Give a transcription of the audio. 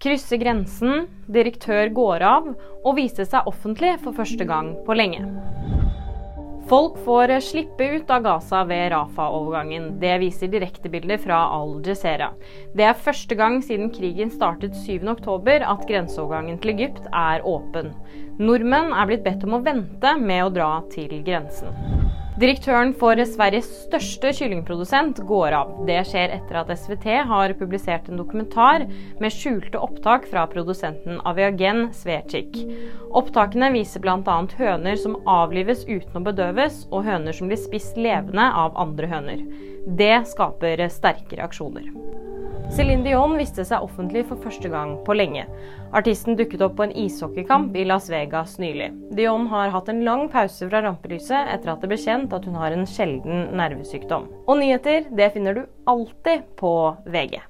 krysser grensen, direktør går av og viser seg offentlig for første gang på lenge. Folk får slippe ut av Gaza ved Rafa-overgangen. Det viser direktebilder fra Al Jazeera. Det er første gang siden krigen startet 7.10 at grenseovergangen til Egypt er åpen. Nordmenn er blitt bedt om å vente med å dra til grensen. Direktøren for Sveriges største kyllingprodusent går av. Det skjer etter at SVT har publisert en dokumentar med skjulte opptak fra produsenten Aviagen Svecik. Opptakene viser bl.a. høner som avlives uten å bedøves, og høner som blir spist levende av andre høner. Det skaper sterke reaksjoner. Céline Dion viste seg offentlig for første gang på lenge. Artisten dukket opp på en ishockeykamp i Las Vegas nylig. Dion har hatt en lang pause fra rampelyset etter at det ble kjent at hun har en sjelden nervesykdom. Og nyheter det finner du alltid på VG.